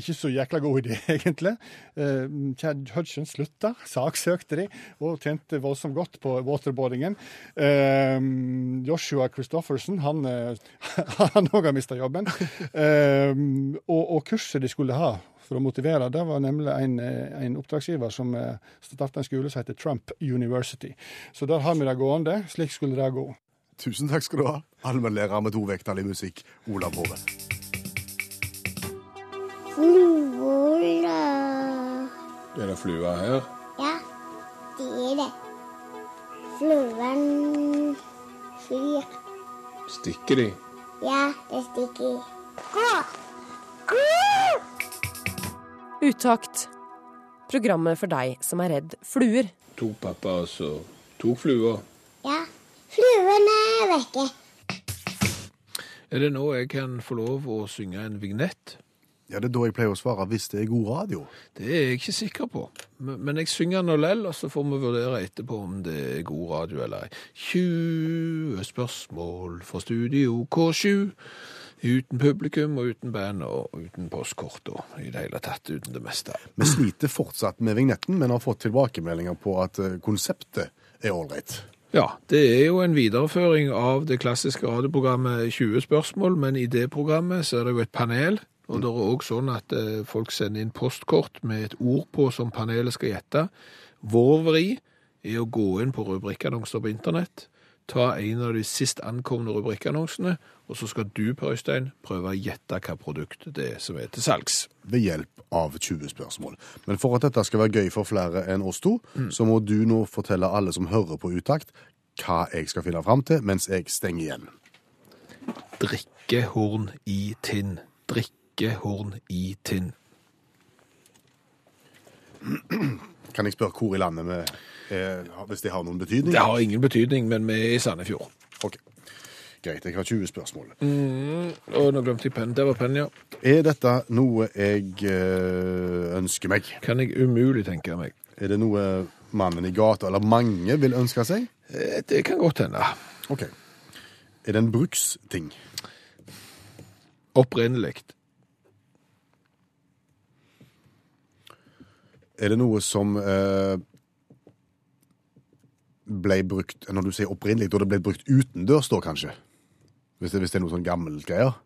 Ikke så jækla god idé, <laughs> egentlig. Eh, Chad Hudson slutta, saksøkte de, og tjente voldsomt godt på waterboardingen. Eh, Joshua Christofferson, han eh, <laughs> han òg har mista jobben. <laughs> Eh, og, og kurset de skulle ha for å motivere, det var nemlig en, eh, en oppdragsgiver som starta en skole som heter Trump University. Så der har vi det gående. Slik skulle det gå.
Tusen takk skal du ha, allmennlærer med to vekttall i musikk, Olav Hove.
Flora.
Er det flua her?
Ja, det er det. Fluen flyr.
Stikker de?
Ja, det stikker. Gå! Gå!
Utakt. Programmet for deg som er redd fluer.
Tok pappa altså så tok flua.
Ja, Fluene er vekke.
Er det nå jeg kan få lov å synge en vignett?
Ja, Det er da jeg pleier å svare hvis det er god radio.
Det er jeg ikke sikker på. Men men jeg synger den likevel, og så får vi vurdere etterpå om det er god radio eller ei. 20 spørsmål fra Studio K7. Uten publikum og uten band og uten postkort og i det hele tatt uten det meste.
Vi sliter fortsatt med vignetten, men har fått tilbakemeldinger på at eh, konseptet er ålreit.
Ja, det er jo en videreføring av det klassiske radioprogrammet 20 spørsmål, men i det programmet så er det jo et panel, og det er også sånn at eh, folk sender inn postkort med et ord på som panelet skal gjette. Vår vri er å gå inn på rubrikkannonser på internett, ta en av de sist ankomne rubrikkannonsene, og så skal du, Per Øystein, prøve å gjette hva produkt det er som er til salgs.
ved hjelp av 20 spørsmål. Men for at dette skal være gøy for flere enn oss to, så må du nå fortelle alle som hører på Utakt, hva jeg skal finne fram til mens jeg stenger igjen.
Drikkehorn i tinn. Drikkehorn i tinn.
Kan jeg spørre hvor i landet vi er, hvis det har noen betydning?
Det har ingen betydning, men vi er i Sandefjord.
Ok. Greit, jeg har 20 spørsmål.
Og nå glemte jeg penn. Der var penn, ja.
Er dette noe jeg eh, ønsker meg?
Kan jeg umulig tenke meg.
Er det noe mannen i gata, eller mange, vil ønske seg?
Eh, Det kan godt hende.
Ok. Er det en bruksting?
Opprinnelig.
Er det noe som eh, ble brukt Når du sier opprinnelig, da det ble brukt utendørs, da kanskje? Hvis det, hvis det er noe sånn gammelt greier?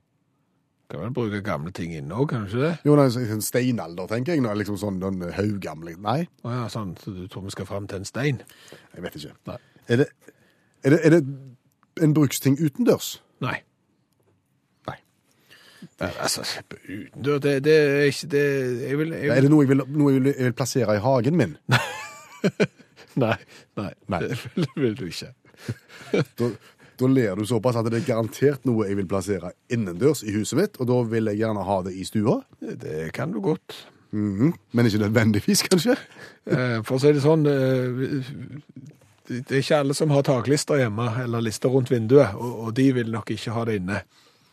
Kan vel bruke gamle ting inne òg, kan du ikke det?
Jo, nei, sånn steinalder, tenker jeg. nå, Liksom sånn den haugamle Nei,
Å ja, sånn, så du tror vi skal fram til en stein?
jeg vet ikke.
Nei.
Er det, er det, er det en bruksting utendørs?
Nei. Men, altså, utendør, det, det er ikke det Jeg vil, jeg
Er det noe jeg vil, noe jeg vil, jeg vil plassere i hagen min? <laughs>
Nei, nei,
Nei.
det vil, vil du ikke. <laughs>
Da, da ler du såpass at det er garantert noe jeg vil plassere innendørs i huset mitt, og da vil jeg gjerne ha det i stua.
Det kan du godt.
Mhm. Men ikke nødvendigvis, kanskje? <laughs>
Eh, For å si det sånn eh, Det det er ikke alle som har taklister hjemme, eller lister rundt vinduet, og, og de vil nok ikke ha det inne.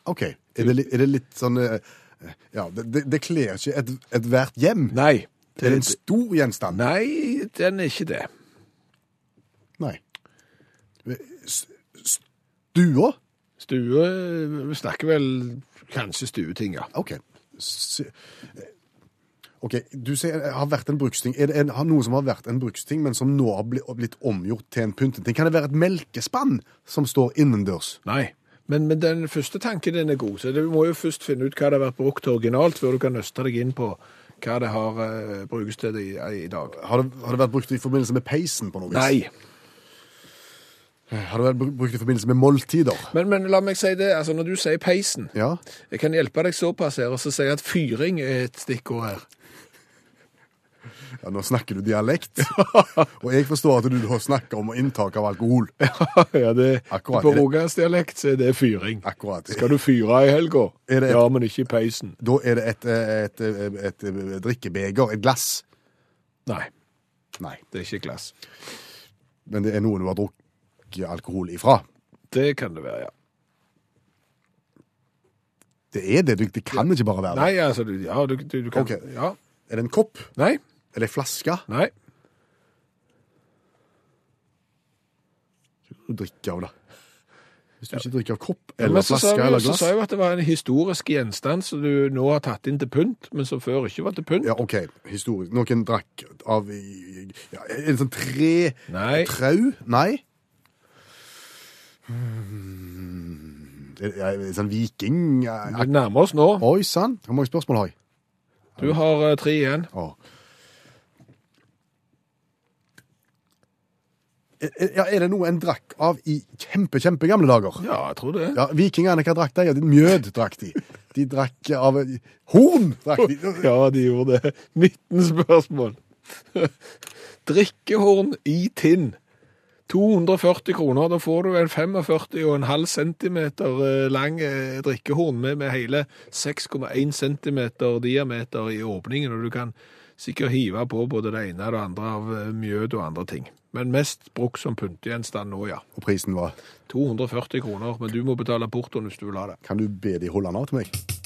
OK. Er det, li- er det litt sånn eh, Ja, det, det, det kler ikke et- ethvert hjem.
Nei.
Det Er en stor gjenstand?
Nei, den er ikke det.
Nei. S- Stua?
Stue Vi snakker vel kanskje stueting, ja.
OK. S OK, du sier det har vært en bruksting. Er det en, har noe som har vært en bruksting, men som nå har blitt omgjort til en pynteting? Kan det være et melkespann som står innendørs?
Nei. Men, men den første tanken din er god, så du må jo først finne ut hva det har vært brukt originalt, før du kan nøste deg inn på hva det har uh, brukes til i, i dag.
Har det, har det vært brukt i forbindelse med peisen på noe vis?
Nei.
Har det vært brukt i forbindelse med måltider?
Men, men la meg si det, altså når du sier peisen,
Ja.
jeg kan hjelpe deg såpass her, og så jeg at fyring er et stikkord her.
Ja, nå snakker du dialekt. <laughs> Og jeg forstår at du da snakker om inntak av alkohol. <laughs>
ja, det,
Akkurat.
På rogalandsdialekt er det fyring.
Akkurat.
Skal du fyre i helga?
Et-
Ja, men ikke i peisen.
Da er det et, et, et, et drikkebeger, et glass.
Nei,
Nei,
det er ikke glass.
men det er noe du har drukket alkohol ifra.
Det kan det være, ja.
Det er det, det kan ikke bare være det.
Nei, altså, ja, du, du, du kan...
okay.
Ja.
Er det en kopp?
Nei,
Er det en flaske?
nei.
Du drikker av det. Hvis du ikke drikker av kopp
Men
eller
så sa
flaske
vi-
eller
Så
glass
sa jeg jo at det var en historisk gjenstand som du nå har tatt inn til pynt, men som før ikke var til pynt.
Ja, OK. Historisk. Noen drakk av ja, En sånn tre
Nei.
Trau? Nei? Hmm. Er er det sånn viking
Vi nærmer oss nå.
Oi sann, hvor mange spørsmål har jeg?
Du har eh, tre igjen.
Å. Er, er- ja, er det noe en drakk av i kjempe, kjempegamle dager?
Ja, jeg tror det.
Ja, Vikingene, hva drakk de? Ja, de- Mjød drakk de. De drakk av Horn drakk de.
Ja, de gjorde det. <laughs> 19 spørsmål. <laughs> Drikkehorn i tinn. 240 kroner. Da får du en 45,5 cm lang eh, drikkehorn med, med hele 6,1 cm diameter i åpningen, og du kan sikkert hive på både det ene og det andre av eh, mjød og andre ting. Men mest brukt som pyntegjenstand nå, ja.
Og prisen var
240 kroner, men du må betale portoen hvis du vil ha det.
Kan du be de holde den av til meg?